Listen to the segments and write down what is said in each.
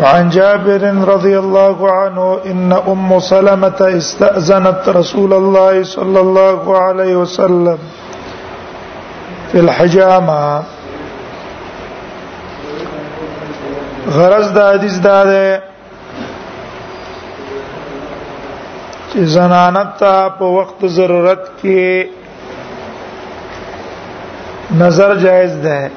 وعن جابر رضي الله عنه ان ام سلمة استأذنت رسول الله صلى الله عليه وسلم في الحجامه غرض د حدیث دا ده چې زنانت په وخت ضرورت کې نظر جائز ده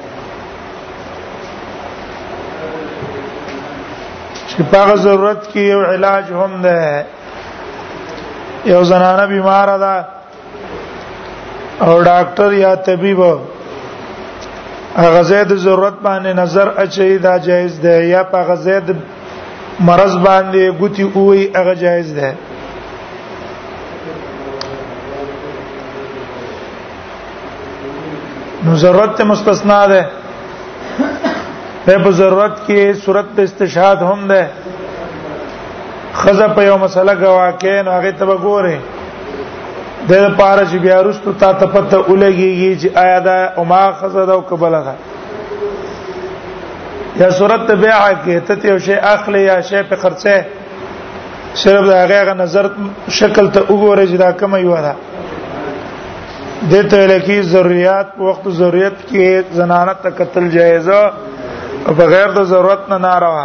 چې په ضرورت کې یو علاج هم ده یو زنانه بیمار ده او ډاکټر یا طبيب هغه زید ضرورت باندې نظر اچي دا جایز ده یا په غزید مرز باندې ګوتی اوې هغه جایز ده نو ضرورت ته مستثنا ده په ضرورت کې صورت په استشهاد هم ده خزه په یو مسله غوا کې نو هغه ته وګوره د پاره چې بیا رستو تا ته پته ولګيږي چې آیا دا او ما خزه دا او قبل ده یا صورت بیا کې ته ته شی اخلي یا شی په خرڅه صرف دا هغه نظر شکل ته وګوره چې دا کومه یو ده د ته لکی ضرورت وخت ضرورت کې زنانه تکتل جایزه بغیر د ضرورت نه ناروا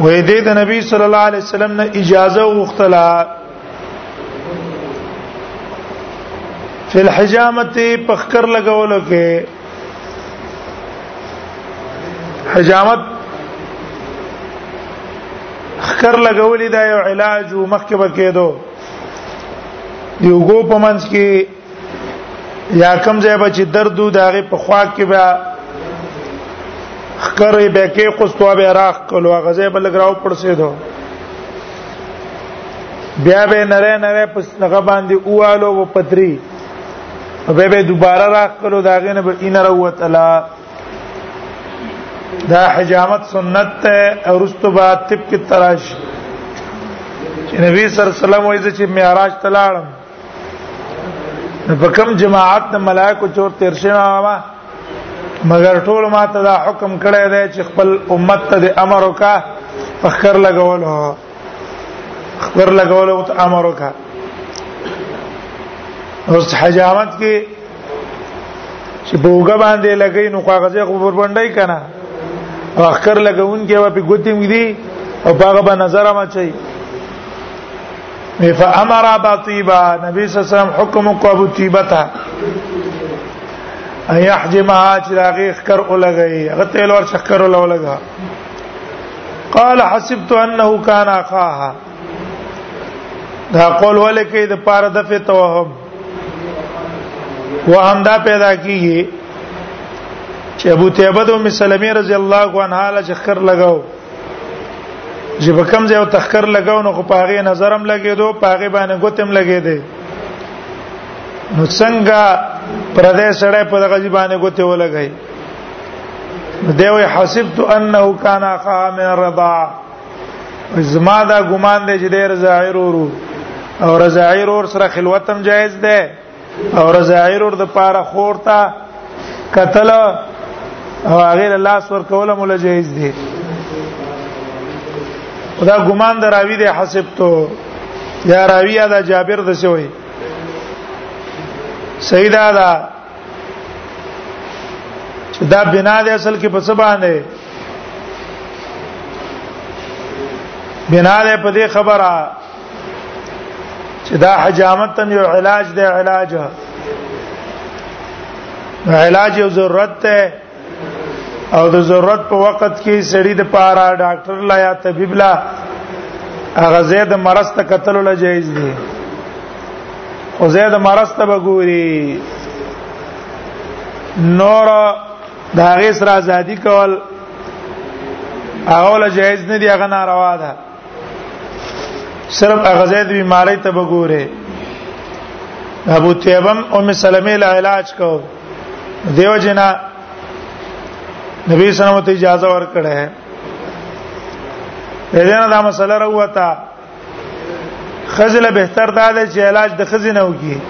وې دې د نبی صلی الله علیه وسلم نه اجازه وغوښتله فی الحجامت پخکر لګولو کې حجامت خکر لګولې دا یو علاج مخکې بکېدو دی وګو په منځ کې یا کم ځای به چې درد د هغه په خوا کې به خکرې به کې قصتو به راخ کلو هغه ځای به لګراو پړسې دو بیا به نره نره پس هغه باندې اواله و پتری به به دوباره راخ کلو داغه نه به ان روت الا دا حجامت سنت ته ارستو با طب کی تراش نبی صلی الله علیه وسلم وایي چې معراج تلاړم په کوم جماعت د ملائکه چور تیر شوی ما مگر ټول ما ته دا حکم کړی دی چې خپل امت ته د امر وکا فخر لګول هو خبر لګول او امر وکا اوس حجامت کې چې په وګ باندې لګی نو کاغذې خو پر باندې کنه اخر لګون کې په ګوتیم دي او هغه به نظر ما چي فامر ابا طيبه نبی صلی الله علیه وسلم حکم کو ابو طيبه ته ايحجمها چې راغي خکر ولګي هغه تیل ور شکر ولګا قال حسبت انه كان اخاها دا قول ولکه د پاره د فتوهم و همدا پیدا کیږي چې ابو طیبه د ام سلمې رضی الله عنها له چخر لگاو چې په کوم ځای او تخکر لگاو نو خو پاغه نظرم لګیدو پاغه باندې ګوتم لګیدې نو څنګه پردې سړې په دغه ځای باندې ګوتې ولګای دیوې حسبت انه کان قام رضا زما دا ګمان دی چې د رضاعیر ورو او رضاعیر ور سره خلوت هم جایز ده او رضاعیر ور د پاره خورتا قتل او هغه الله سور کوله مولا جایز دي خدا ګمان دراوی دی حسب تو یا راوی دا جابر د شوی سیدا دا چې دا بنا د اصل کې په څه باندې بنا له په دې خبره چې دا حجامت تم یو علاج دی علاج علاج یو ضرورت ده او د ضرورت په وخت کې سړی د پاره ډاکټر لا یا طبيب لا هغه زید مرست قتل لا جایز دی او زید مرست به ګوري نور د هغه سره ازادي کول هغه لا جایز نه دی هغه ناروا ده صرف هغه زید بیماری ته وګوره ابو طیبم ام سلمې له علاج کو دیو جنا نبی صلی الله علیه وسلم ته اجازه ورکړه ہے دغه دا مسله راوته خزله بهتر دا ده چې علاج د خزینه وکي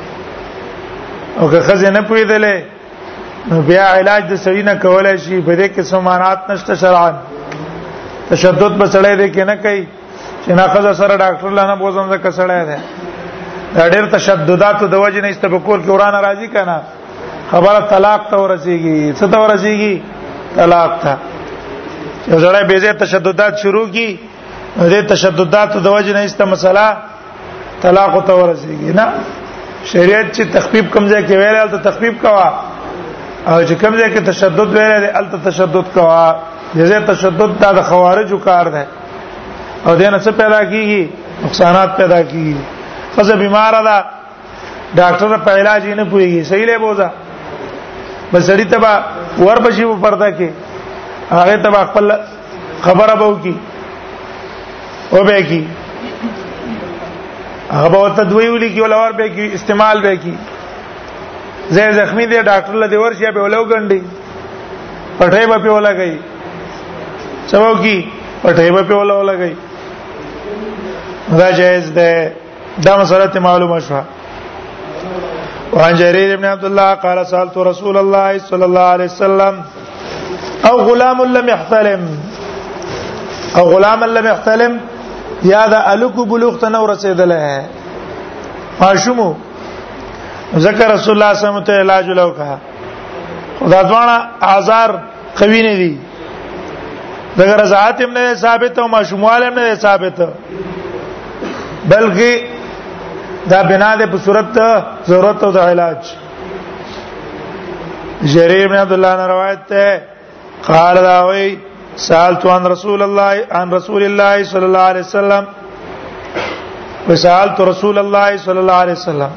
او که خزینه پویدلې نو بیا علاج د سړی نه کولای شي په دې کې سمانات نشته شرعاً تشدد به سړی دې کې نه کوي چې نه خزه سره ډاکټر لانه بوزم زکه سړی دی دا ډېر تشددات د وجې نه استبکور کې ورانه راضي کنه خبره طلاق ته ورسیږي څه ته ورسیږي طلاق ته یو ځړې به زه تشددات شروع کی دې تشددات د وجې نه ایسته مسله طلاق ته ورسیږي نه شریعت چې تخفیف کم ځای کې ویل ته تخفیف کوا او چې کم ځای کې تشدد ویل ال ته تشدد کوا جزه تشدد دا د خوارجو کار ده او دینه څه پیدا کیږي نقصانات پیدا کیږي فز بیمار ده ډاکټر په علاج نه پويږي صحیح له بوزا بسړی تبا ور بشي په پرده کې هغه تبا خپل خبره بو کی او به کی هغه به تدوی ولي کی ولور به کی استعمال به کی زه زخمی دی ډاکټر لدی ورشي به ولو غندي پټه به په ولا گئی چوکی پټه به په ولا ولا گئی دا جائز ده دا مسله ته معلومه شوه وعن جرير بن عبد الله قال سألت رسول الله صلى الله عليه وسلم او غلام لم يحتلم او غلام لم يحتلم یا دا الک بلوغ ته نو رسیدل ہے ماشومو ذکر رسول الله صلی الله علیه وسلم ته علاج لو کها خدا دوانا آزار قوی نه دي دغه رضاعت هم نه ثابت او ماشوموال هم نه ثابت بلکې دا بنا ده په صورت ضرورت او د علاج جرير بن عبد الله روایت ده قال دا وی سالت عن رسول الله عن رسول الله صلى الله عليه وسلم وسالت رسول الله صلى الله عليه وسلم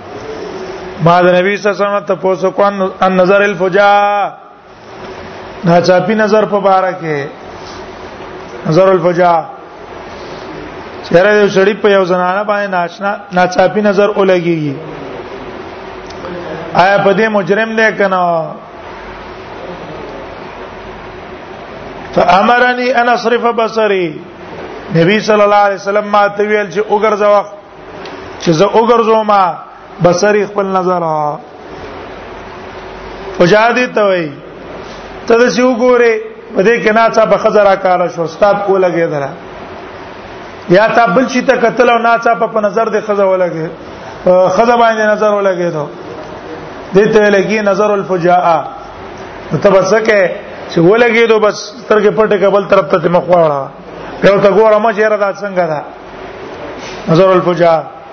ما د نبی صلی الله علیه وسلم ته پوسو کو ان نظر الفجاء دا چاپی نظر په باره کې نظر الفجا چیرې یو سړی په یو زنانه باندې ناشنا ناچاپی نظر ولګي آیا په دې مجرم دی کنه فامرني ان اصرف بصري نبی صلی الله علیه وسلم ما ته ویل چې وګرځوا چې زه وګرځوم بصری خپل نظر وجادي ته وي ته چې وګوره په دې کې نه څه په خزر کار شو استاد کو لګي درا یا تا بل شي ته قتل او نه څه په نظر دې خزه ولګي خزه باندې نظر ولګي ته دې ته لګي نظر الفجاءه متبسکه چې ولګي دو بس سترګې پټه کبل طرف ته مخ واړه یو ته ګورم چې را دا څنګه ده نظر الفجاءه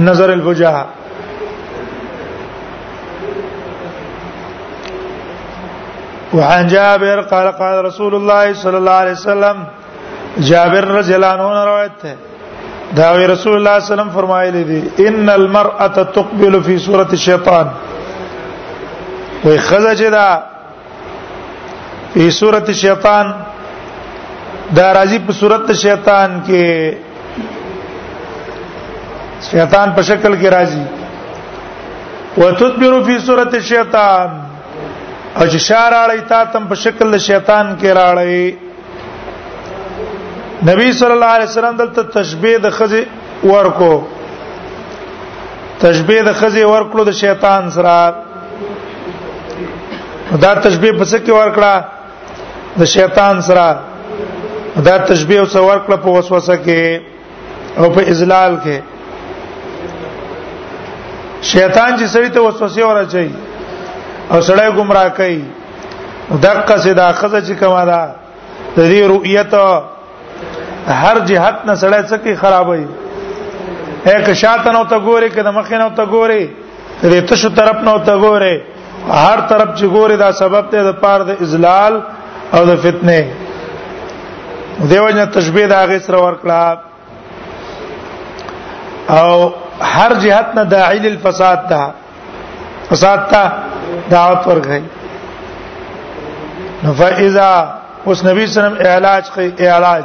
نظر البجاء وعن جابر قال قال رسول الله صلى الله عليه وسلم جابر رضی الله عنه روایت ده دا وی رسول الله صلی الله علیه وسلم فرمایلی دي ان المرأه تقبل فی صورت الشیطان وی خزه چې دا په صورت شیطان دا راځي په صورت شیطان کې شیطان په شکل کې راځي وتدبر فی صورت الشیطان او چې شار اړی تا تم په شکل شیطان کې راړی نبی صلی الله علیه وسلم دلته تشبیه د خزه ورکو تشبیه د خزه ورکړو د شیطان سره دا تشبیه په څه کې ورکړه د شیطان سره دا تشبیه او څه ورکړه په وسوسه کې او په اذلال کې شیطان چې سړی ته وسوسه ورچي او سړی گمراه کوي دقه سي دا خزه چې کما دا د دې رؤیت هر جهت نه سړی څخه خرابوي هک شاتن او ته ګوري کده مخ نه او ته ګوري دې تشو طرف نو ته ګوره هر طرف چې ګوره دا سبب ته د پاره د اذلال او د فتنه دیو جن تشبیه دا غي سره ورکړه او هر جهت نه داعی للفساد ده فساد ته دعوت ورغی فاذا اوس نبی صلی الله علیه وسلم علاج کوي علاج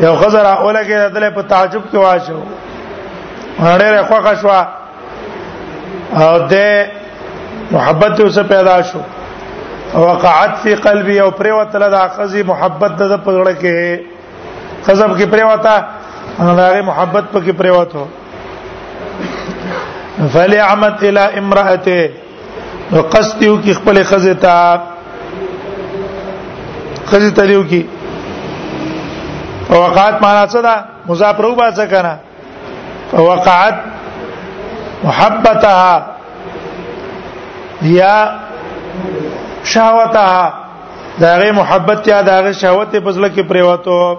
یو خزر اوله کې دل په تعجب کې واچو هړې خوښه شو او ده محبت اوسه پیدا شو وقعت فی قلبی او پریوت لدا خزی محبت د پګړه کې خزب کې پریوتا هغه محبت پکې پریوتو فلیعمت الی امراته نو قصد یو کې خپل خزه تا خزه ته دیو کې وقعت معنا څه ده مضاف رو با څه کنه وقعت محبتها یا شهوتها داغه محبت یا داغه شهوت په ځل کې پریوتو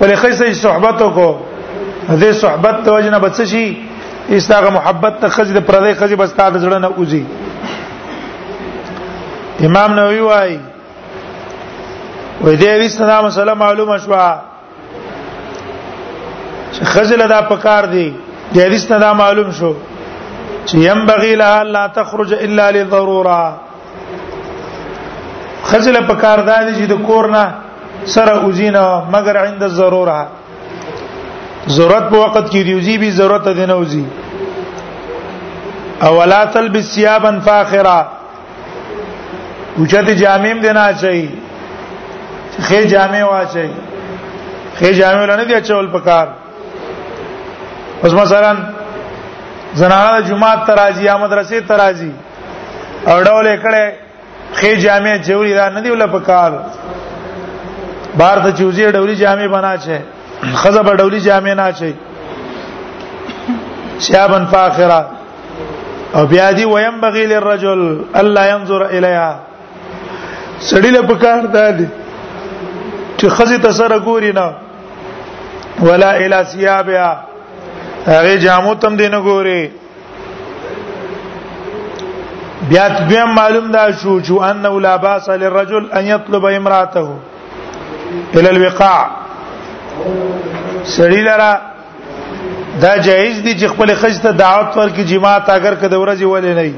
ولې خزه صحبت کو دې صحبت د وجنه بچ شي استغه محبت ته خزه د پردې خزه بس تا د زړه نه اوځي امام نووي وايي وې دې وسته دا مسله معلومه شو چې خزل دا پکار دی د حدیث نه دا معلوم شو چې ينبغي لها لا تخرج الا لضروره خزل په کار داد چې د کور نه سره اوزینا مگر عند الضروره ضرورت په وخت کې دی اوزی به ضرورت دی نه اوزی او لا تلبس ثيابا فاخره وجد جامیم دینا چي خې جامې واچي خې جامې لنه دي چول پکار اوس مثلا زنانه جمعه ترازی یا مدرسې ترازی او ډول کړه خې جامع چوری دا نه دی ول په کار بار ته چوزي ډولی جامع بنا چه خزه به ډولی جامع نه چي شابن فاخره او بیا دی وينبغي للرجل الا ينظر اليها سړی له پکار ده چې خزي تسره ګوري نه ولا الی ثيابها هغه جامو تم دینه ګوري بیا بیا معلوم دا شو چې انه لا باس للرجل ان يطلب امراته الى الوقاع سړی لرا دا جایز دي چې خپل خځه ته دعوت ورکړي جماعت اگر کده ورځي ولې نه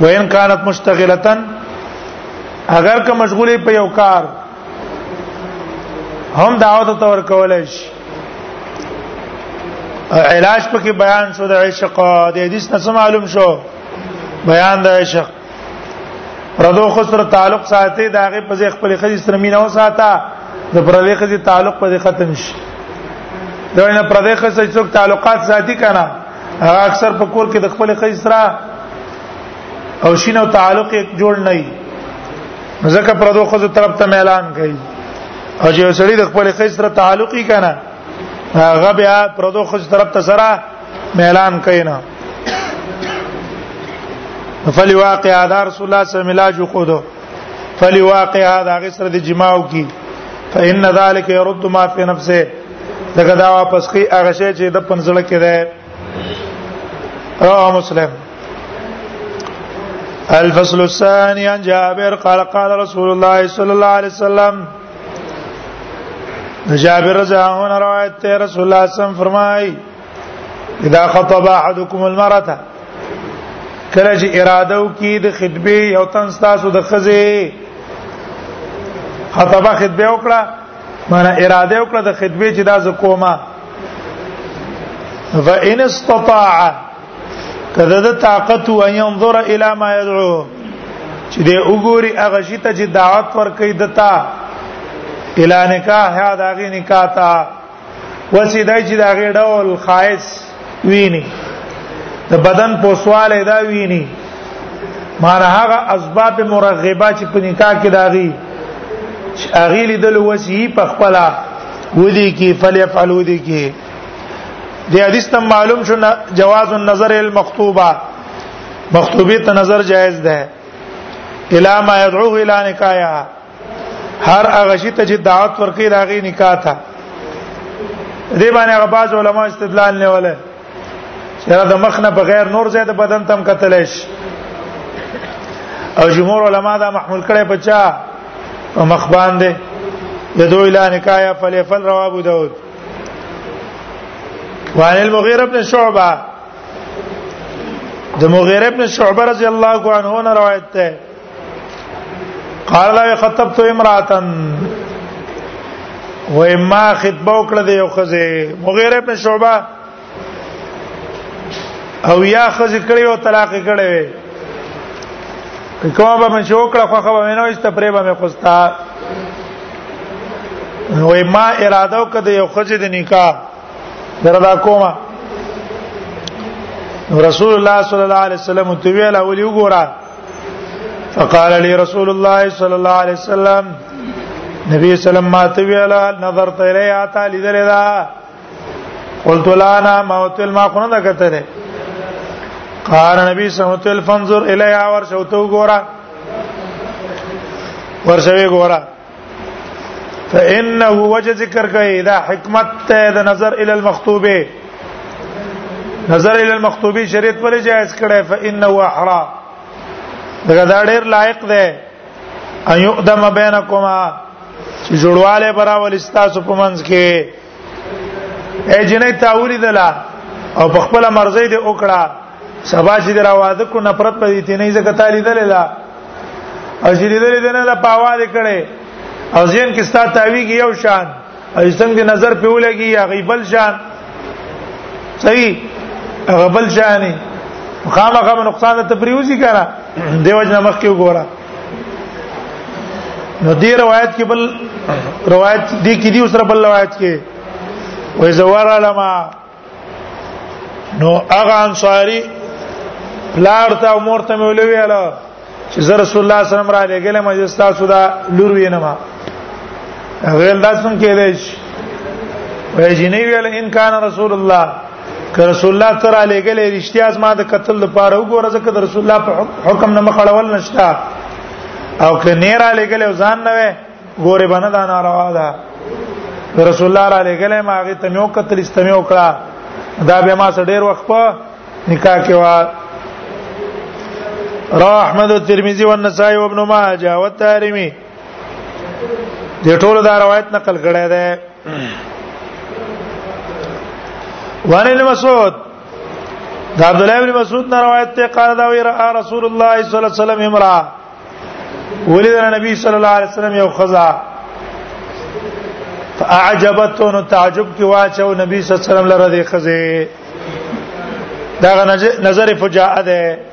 وین کانت مشتغلتن اگر که مشغوله په یو کار هم دعوت ته ور کولای شي علاج پکې بیان شو د عشق د حدیث نه معلوم شو بیان د عشق پردو خو سره تعلق ساتي دا غي په ځخ خپل خځې سره مینه وساته د پردې خځې تعلق په ختم شي دا نه پردې خځې څوک تعلقات ساتي کنه هغه اکثر په کور کې د خپل خځې سره او شینو تعلق یک جوړ نه وي ځکه پردو خو طرف ته اعلان کوي او چې سړی د خپل خځې سره تعلق یې کنه هغه بیا پردو خو طرف ته سره اعلان کوي نه فلی واقع دا رسول الله صلی الله علیه وسلم علاج وکړو فلی واقع دا غي سره د جماو کی فإن ذلك يرد ما في نفسه دغه دا واپس کی هغه شی چې د پنځل کې ده رواه مسلم الفصل الثاني عن جابر قال قال رسول الله صلى الله عليه وسلم جابر رضی الله عنه روایت ته رسول الله صلی الله علیه وسلم فرمایي اذا خطب احدكم المرأه کله چې اراده وکي د خطبه یو تن تاسو د خزه خطبه خطبه وکړه معنی اراده وکړه د خطبه چې دا زکوما فإن استطاع کله د طاقت و ينظر الى ما يدعو چې د وګوري هغه شي ته چې دعوت ورکړي دتا اعلان کا هدا غي نکاتا وسی دای چې دا غي ډول خایس ویني د بدن پوسواله دا ویني مار هغه اسباب مرغبه چې په نکاح کې داغي اغي لیدل وسی په خپل ودی کې فلیفعل ودی کې د حدیث تم معلوم شو جواز النظر المخطوبه مخطوبه ته نظر جائز ده الا ما يدعوه الى نکاحها هر هغه شی ته چې دعوت ورکړي راغی نکاح ته دې باندې هغه باز علما استدلال نه ولا چې دا مخ نه بغیر نور زیاده بدن تم قتل شي او جمهور علما دا محمول کړي بچا مخ باندې يدعو الى نکاح فليفل رواه ابو داود وعن المغيرة بن شعبة د مغيرة بن شعبة رضی الله عنه نه روایت ده قال لا خطبت امراتن و ما خطبه وکړه د یو خزه مغیره په شوبه او یا خزه کړي او طلاق کړي کومه به من شوکړه خو خو مې نه وست پرې به مې خوستا و ما اراده وکړه د یو خزه د نکاح دردا کومه رسول الله صلی الله علیه وسلم ته ویل اولی وګوره فقال لي رسول الله صلى الله عليه وسلم نبی سلام ما ته ویلا نظر ته لري تا لیدل دا قلت لا انا موت ما خونه دا کتره قال نبی صلی الله علیه وسلم فانظر الیا ورشوتو ګورا ورشوي ګورا فانه وجه ذکر کوي دا حکمت ته د نظر ال المخطوبه نظر ال المخطوبه شریعت پر جائز کړي فانه احرا دا دا ډیر لایق ده ايو دم بینکما چې جوړواله براول استاسو په منځ کې اے جنې تاولی دلا او په خپل مرزي دې وکړه سبا چې دراواده کو نفرت پدې تی نه ځکه تالی دللا او چې دې دې نه لا پاواله کړي او ځین کې ستا تاویږي یو شان او څنګه دې نظر په ولګي یا غیبل شان صحیح غبل شاني خامخا نقصان ته پریوزی کړه دیو جن مخ کې وګوره نو دې روایت کې بل روایت دې کې دې اوس بل روایت کې وې زوار علما نو هغه انصاری پلار ته مور ته مولوی اله چې زر رسول الله صلی الله علیه وسلم را لګل مجلس تاسو دا لور وینم هغه انداز څنګه کېدای شي وای جنې ویل ان کان رسول الله که رسول الله تر علی ګلې رښتیا زما د قتل لپاره وګوره ځکه د رسول الله په حکم نه مخړول نشتا او که نیر علی ګلې ځان نه وې ګوره باندې دا ناروا ده رسول الله علی ګلې ما هغه تمیو قتل استمیو کړه دا به ما سره ډیر وخت په نکاح کې وا رواه احمد والترمذي والنسائي وابن ماجه والتارمي د ټولو دا روایت نقل کړی دی وان ابن مسعود دا عبد الله ابن مسعود نه روایت ته قال دا وی را رسول الله صلی الله علیه وسلم امرا ولید نبی صلی الله علیه وسلم یو خزا فاعجبته نو تعجب کی واچو نبی صلی الله علیه وسلم لره دی خزه دا نظر فجاءه ده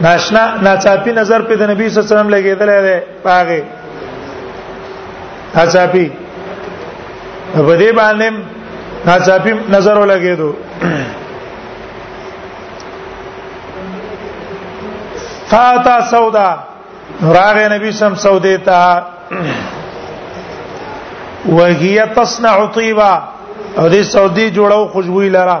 ناشنا ناڅاپي نظر په نبی صلی الله علیه وسلم لګیدل دی پاغه ناڅاپي په دې باندې ناڅاپي نظر ولګیدو فاتا سودا راغ نبی سم سودې ته وهي تصنع طيبا او دې سودي جوړو خوشبوئی لرا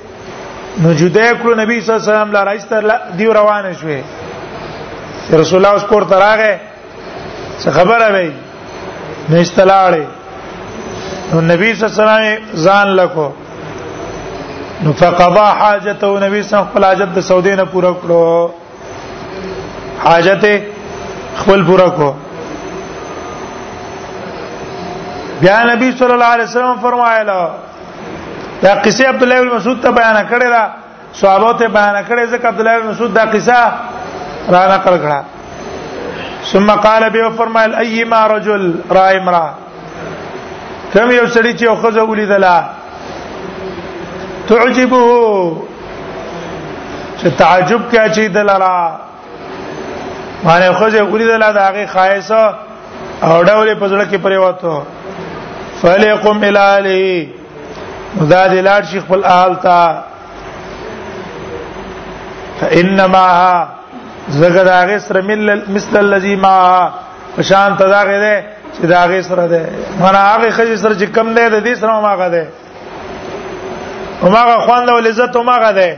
نو جدا کړو نبی صلی الله علیه وسلم لار ایستر دی روان شوه رسول الله اوس کور تراغه څه خبره وای نو استلاړې نو نبی صلی الله علیه وسلم ځان لکو نو فقضا حاجته نبی صلی الله علیه وسلم خپل حاجت د سعودي نه پوره کړو حاجت خپل پوره کړو بیا نبی صلی الله علیه وسلم فرمایله دا قصه عبد الله بن مسعود ته بیان کړی دا صحابه ته بیان کړی ځکه عبد الله بن مسعود دا قصه را نقل کړه ثم قال به فرمایل ايما رجل را امرا کوم یو سړی چې خوځه ولیدلا تعجبه چې تعجب کې اچي دلرا باندې خو ځه ګوري دلا دا هغه خایسه او ډول په ځړه کې پرې وته فلیقم الالی دا د لاړ شیخ خپل اهل تا فانما زګه دا هغه سره مثل الذی ما شان تداغه ده چې دا هغه سره ده منا هغه خځه سره چې کم نه ده دې سره ما غده وماغه خوان له لذت وماغه ده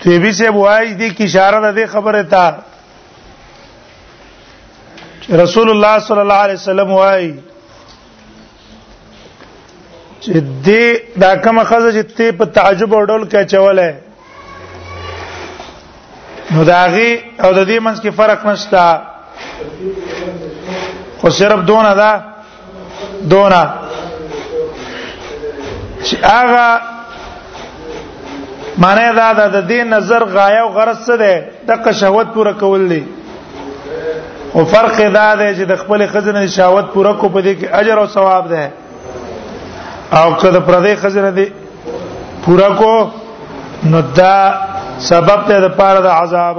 ته به سه وای دي کی اشاره ده خبره تا رسول الله صلی الله علیه وسلم وای چې دې دا کوم خزه چې ته په تعجب او ډول کې چوله نو داغي او د دې منځ کې فرق نشته خو صرف دونه ده دونه چې هغه معنی دا ده د دې نظر غایه او غرض څه ده د شهوت پوره کول دي او فرق دا ده چې د خپل خزنه شهوت پوره کو په دې کې اجر او ثواب ده او که د پردې خزنه دي پوره کو نو دا سبب ته د پاره د عذاب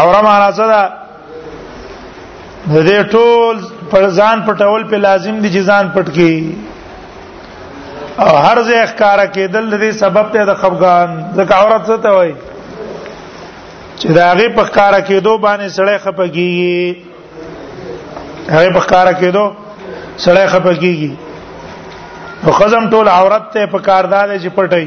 اوره معنا څه ده د دې ټول پر ځان پټول په لازم دي چې ځان پټ کی او هر ځای ښکارا کېدل د دې سبب ته د خفقان ځکه عورت څه ته وایي چې دا غي په ښکارا کېدو باندې سړی خپګيږي هغه په ښکارا کېدو سړی خپګيږي نو خزم ټول عورت ته په کاردار چې پټي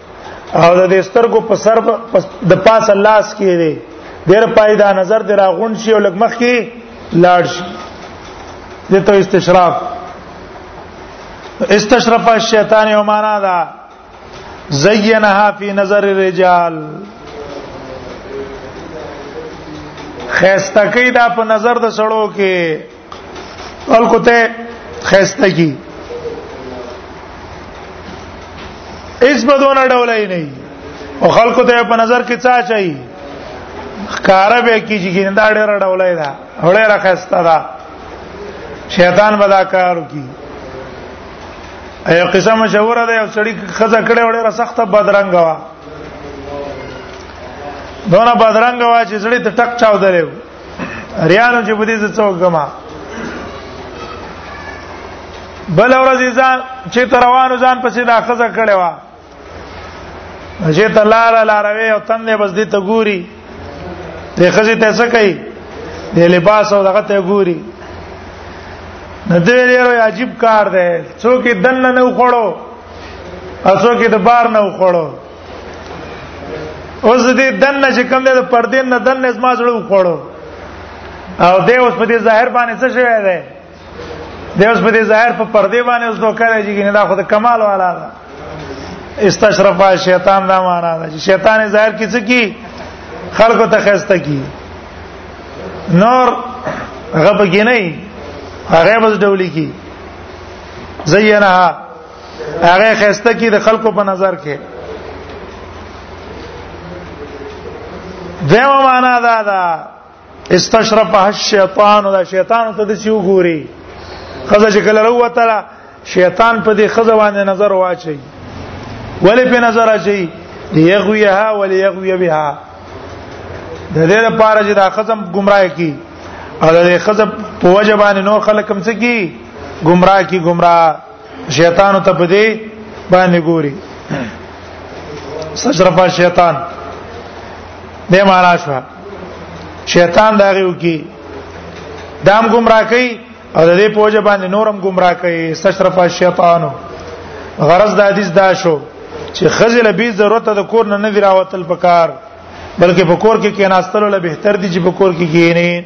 او د دې سترګو په سر د پاس الله اس کې دی ډیر پایدا نظر دی راغون شي او لګمخ کې لاړ شي دته استشراف استشرف الشیطان یو معنا ده زینها فی نظر الرجال خیسته کې دا په نظر د سړو کې خلکو ته خسته کی اس بدونه ډولای نه او خلکو ته په نظر کې څه چي خکاره به کیږي چې دا ډېر ډولای دا هړې راخسته دا شیطان بدا کار کی ایو قصه مشهوره ده یو سړی خزه کړه وړه را سخته بدرنګ وا دونه بدرنګ وا چې سړی ته ټک چاو درې ریانو چې په دې څو غما بل ورځ ځان چې تروانو ځان پسې دا خزه کړي وا چې تلاله لاروي او تندې بس دې ته ګوري ته خزه ته څه کوي د لباس او دغه ته ګوري نه دې ډېر عجیب کار دی څوک دنه نه وخړو او څوک د بار نه وخړو اوس دې دنه چې کوم دې پردې نه دنه زما زړه وخوړو او دې اوس په دې ظاهر باندې څه شوی دی دې اوس په دې ظاهر په پردې باندې اوس دوکه راځي چې دا خود کمال والا ده استشرف شیطان دا معنا ده چې شیطان ظاهر کې څه کی خلکو ته خسته کی نور غب کې نه هغه بس ډولې کی زینها هغه خسته کی د خلکو په نظر کې دیو معنا دا دا استشرف الشیطان دا شیطان ته د چیو ګوري خزه چې کله وروته شیطان په دې خزه باندې نظر واچي ولې په نظر اچي یغویها ولی یغوی بها د دې لپاره چې دا خزم گمراه کی او د خزم په وجبان نور خلک هم څه کی گمراه کی گمراه شیطان ته په دې باندې ګوري سجرف شیطان دې معنا شو شیطان دا غيو کی دام گمراه کوي او د دې پوجا باندې نورم گمراه کوي سجرف شیطانو غرض د حدیث دا شو چې خزل به ضرورت د کور نه نه دی راوتل پکار بلکې په کور کې کېناستلو له بهتر دي چې په کور کې کېنی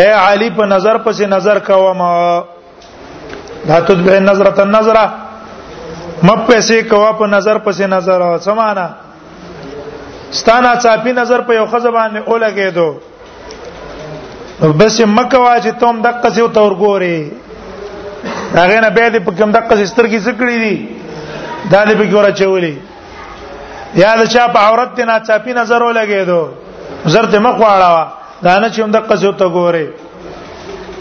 اے علی په نظر پسې نظر کوم دا تدبه نظرت النظره مپسې کوا په نظر پسې نظر سمانا ستانا چاپی نظر په یو خزه باندې اولګېدو بس مکه واجه ته هم دقه سي او تور ګوري هغه نه به دې په کوم دقه سترګې سکړې دي دا دې په ګوره چولې یا د چا په عورت ته نه چاپی نظر ولګېدو زر ته مخ واړه دا نه چې هم د قزو ته ګوره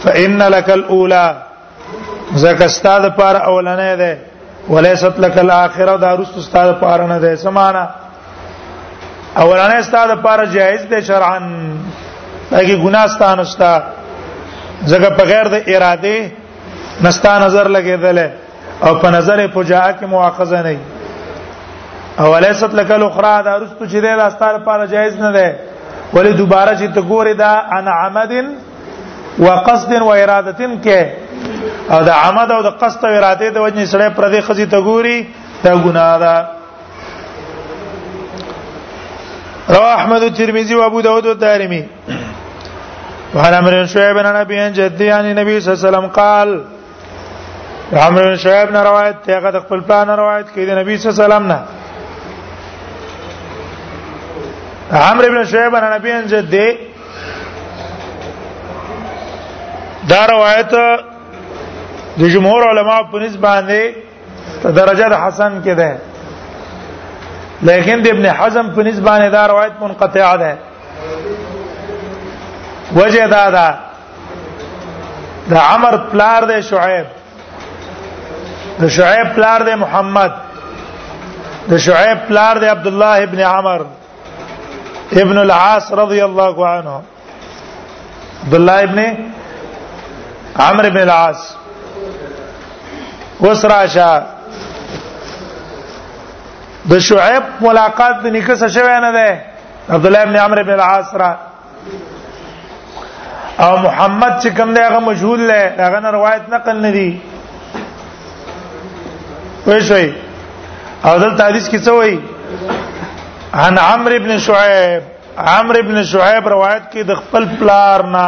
فإن لك الأولى زکه استاد پر اولنې ده وليست لك الآخرة دا رست استاد پر نه ده سمانا اولنې استاد پر جائز ده شرعا هغه ګناستان استا زکه بغیر د اراده نستا نظر لګیدل او په نظر فجاءه کې مؤاخذه نه او ليست لك الاخرى دا رستو چې دا استار لپاره جایز نه ده ولې دوباره چې ته ګورې دا انا عمد وقصد و اراده کې او دا عمد او د قصد او اراده د وجنې سره پر دې خزي ته ګوري دا ګناه ده رواه احمد الترمذي وابو داود والدارمي وعن عمرو شعيب بن ابي عن جدي عن النبي صلى الله عليه وسلم قال عمرو شعیب نه روایت ته هغه د خپل پلان روایت کوي د نبی صلی الله علیه وسلم نه عمرو ابن شعیب نه نبی ان جد دی دا روایت د جمهور علما په نسبت باندې درجه د حسن کې ده لیکن د ابن حزم په نسبت باندې دا روایت منقطع ده وجه دا ده د عمر پلار دی شعیب د شعیب پلار دی محمد د شعیب پلار دی عبد الله ابن عمر ابن العاص رضی الله عنه عبد الله ابن عمرو ابن العاص وسراشه د شعیب ملاقات د نکسه شوی نه ده عبد الله ابن عمرو ابن العاص را او محمد چې کوم دی هغه مجهول دی هغه نه روایت نقل نه دی وای شوی او دلته حدیث کې څه وایي عن عمرو بن شعيب عمرو بن شعيب روایت کې د خپل پلار نه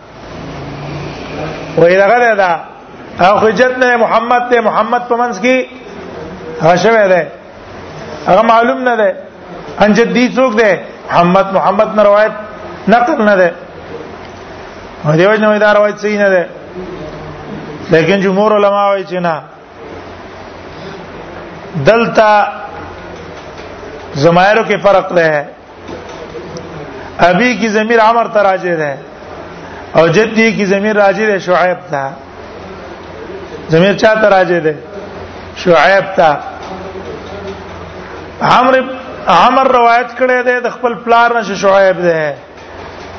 وې دغه دا او حجت نه محمد ته محمد په منځ کې هاشمه ده هغه معلوم نه ده ان جدي څوک ده محمد محمد نه روایت نقل نه ده دیو جن دا روایت صحیح نه ده لیکن جمهور علما وايي چې نه دلته زمایرو کې فرق ده ابي کی ضمیر عمر ته راځي ده او جدي کی ضمیر راځي ده شعیب ته ضمیر چا ته راځي ده شعیب ته عمر عمر روایت کړی دی د خپل پلار نشه شعیب دی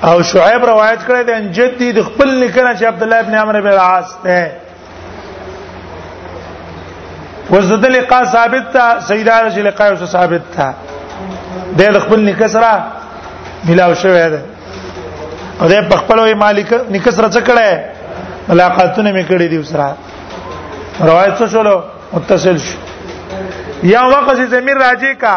او شعیب روایت کړی دی ان جدي د خپل نکنه چې عبد الله ابن عمرو بن العاص دی وزد لقاء ثابت تا سیدار چې لقاء اوس ثابت تا د خپل نکسرا ملاو شوی دی او د خپل وی مالک نکسرا څه کړه ملاقاتونه میکړې دي وسره روایت څه شولو متصل شو یا وقص زمير راځي کا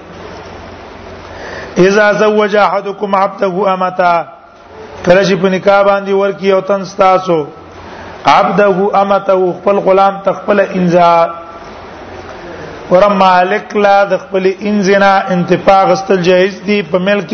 اذا زوج احدكم عبده امتا کله چې په نکاح باندې ورکی او تن تاسو عبده امته خپل غلام تخپل انزا ورما لکلا د خپل انزنا انتفاع غستل جایز دی په ملک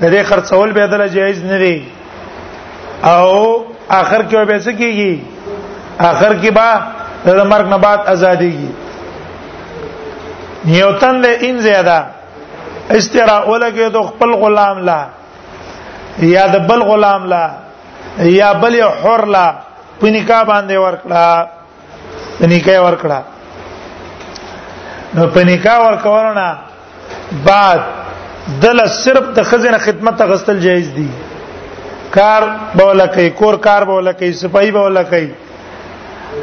د دې خرڅول به دل جایز نه دی او اخر کې به څه کیږي اخر کې با د مرګ نه بعد ازاديږي یو تن له ان زیاده استرا ولګي د خپل غلام لا یا د بل غلام لا یا بل حر لا په نکاح باندې ورکړه پنیکه ورکړه نو پنیکه ورکورنا بعد دل صرف د خزینه خدمت غستل جایز دي کار بوله کوي کور کار بوله کوي صفائی بوله کوي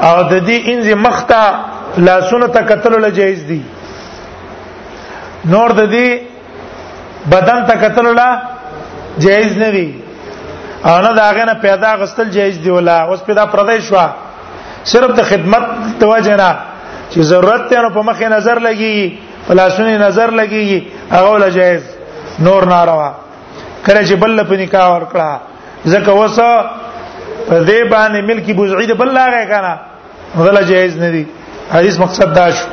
او د دې انځ مخته لاسونه ته قتل له جایز دي نور د دې بدن ته قتل لا جایز نه دی او نه دا غنه پیدا غستل جایز دی ولا اوس پیدا پردې شو صرف د خدمت توجه نه چې ضرورت ته نو په مخ نظر لګي پلاسونی نظر لګي هغه ولا جایز نور ناروا کله چې بل په نکاح ور کړه ځکه وسه په دې باندې ملکی بوزعید بل لاغه کنه غلا جائز نه دي حدیث مقصد دا شو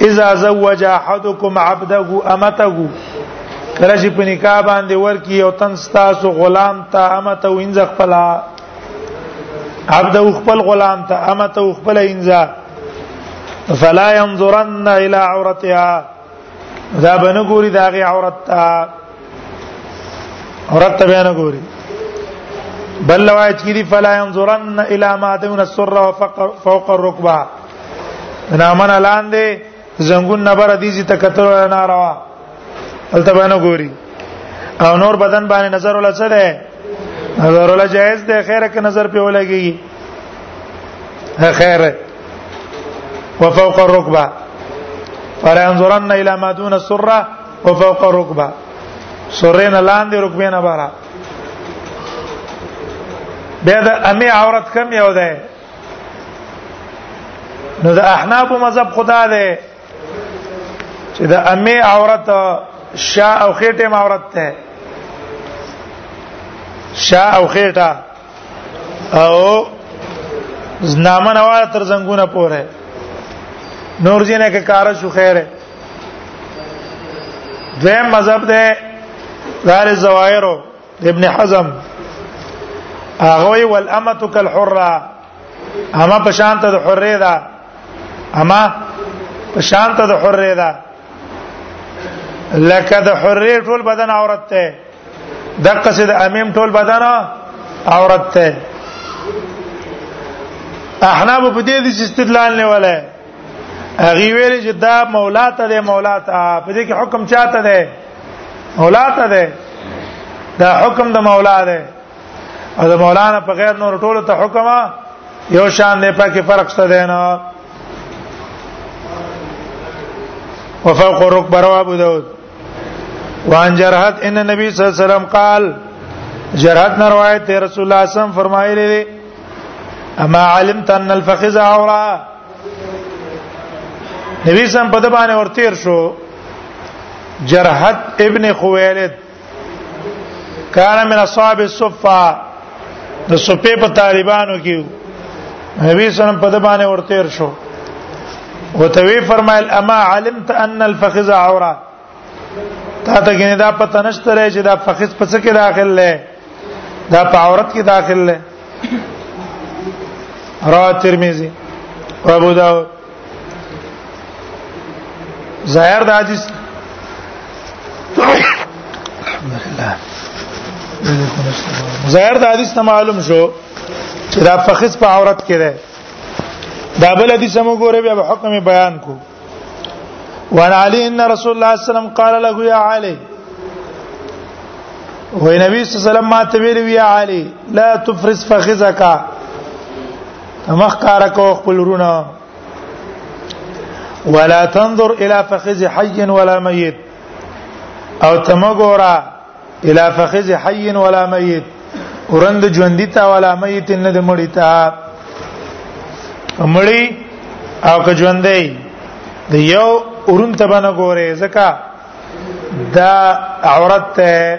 اذا زوج احدكم عبده امته کله چې په نکاح باندې ورکی او تن ستاسو غلام ته امته وینځ خپل عبده خپل غلام ته امته خپل انځ فلا ينظرن الى عورتها دا بنه ګوري دا غي عورت تا عورت ته بیان ګوري بل روایت کې دی فلا ينظرن الى ما دون السر فوق الركبه نامن لاندې زنګون نبر دي چې تکتر نه راوا الته باندې ګوري او نور بدن باندې نظر ولا څه ده نظر ولا جائز ده خیره کې نظر په ولګي خیره وفوق الركبه فلا ينظرن الى ما دون السره وفوق الركبه سرین لاندې رکبه نه بارا بیا د امی عورت کم یو ده نو د احناف مذهب خدا ده چې د امی عورت شا او خېټه عورت ده شا او خېټه او نامه نواله تر زنګونه پوره نور جنې کې کار شو خیره دویم مذهب ده دار الزواهر ابن حزم هغه وی والامه کالحره اما په شان ته د حره ده اما په شان ته د حره ده لکه د حره ټول بدن عورت ته دغه څه د امیم ټول بدن عورت ته احناب په دې د استدلال نه ولا هغه ویل چې دا مولا ته دی مولا ته په دې کې حکم چاته دی مولا ته دی دا حکم د مولا دی او د مولانا په غیر نور ټولو ته حکم یو شان دی پکې فرق څه دی نه وفوق ركب رواه ابو داود وان جرحت ان نبی صلی الله علیه وسلم قال جرحت نه روایت ته رسول الله صلی الله علیه وسلم فرمایلی دی اما علمت ان الفخذ عوره نبی سم په دبانې ورتیر شو جرحت ابن خویلد کان من اصحاب الصفه د سپې په طالبانو کې نبی سلام په د باندې ورتیر شو وتوی فرمایل اما علمت ان الفخذ عوره تا ته ګنې دا پته نشته لري چې دا فخذ په څه کې داخل لې دا په عورت کې داخل لې را ترمذی ابو داود ظاهر د حدیث الحمدلله ظاهر د حدیث ته معلوم شو چې دا فخذ په عورت کې ده دا بل حدیث موږ ګوره بیا په حکم بیان کو وان علی ان رسول الله صلی الله علیه وسلم قال له یا علی وې نبی صلی الله علیه وسلم ما ته ویل یا علی لا تفرس فخذک مخ کار کو خپل رونه ولا تنظر الى فخذ حي ولا ميت او تمغورا الى فخذ حي ولا ميت ورند ژوند تا ولا ميت نه د مړی تا مړی او که ژوندې د یو ورن ته باندې ګوره زکه دا عورت ته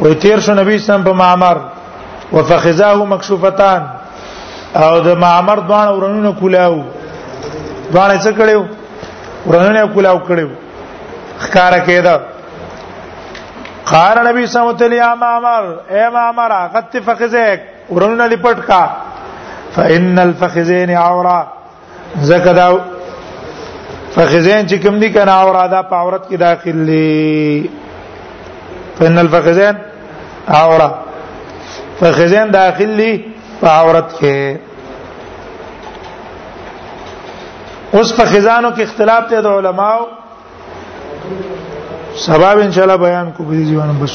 وي تیر شو نبی اسلام په معمر وفخذاه مکشوفتان او د معمر دوان ورنونه کولاو دوان څه کړو ورنونه کولاو کړو خکار کېده قال نبی صلی الله علیه وسلم یا معمر اے معمر قد فخذک ورنونه لپټ کا فان الفخذین عوره زکه دا فخذین چې کوم دي کنه اور ادا په عورت کې داخل دي فإن الفخذین عوره فخذین داخل دي په عورت کې اوس په خزانو کې اختلاف ته د علماو سبب ان شاء الله بیان کو به دي ځوانم بس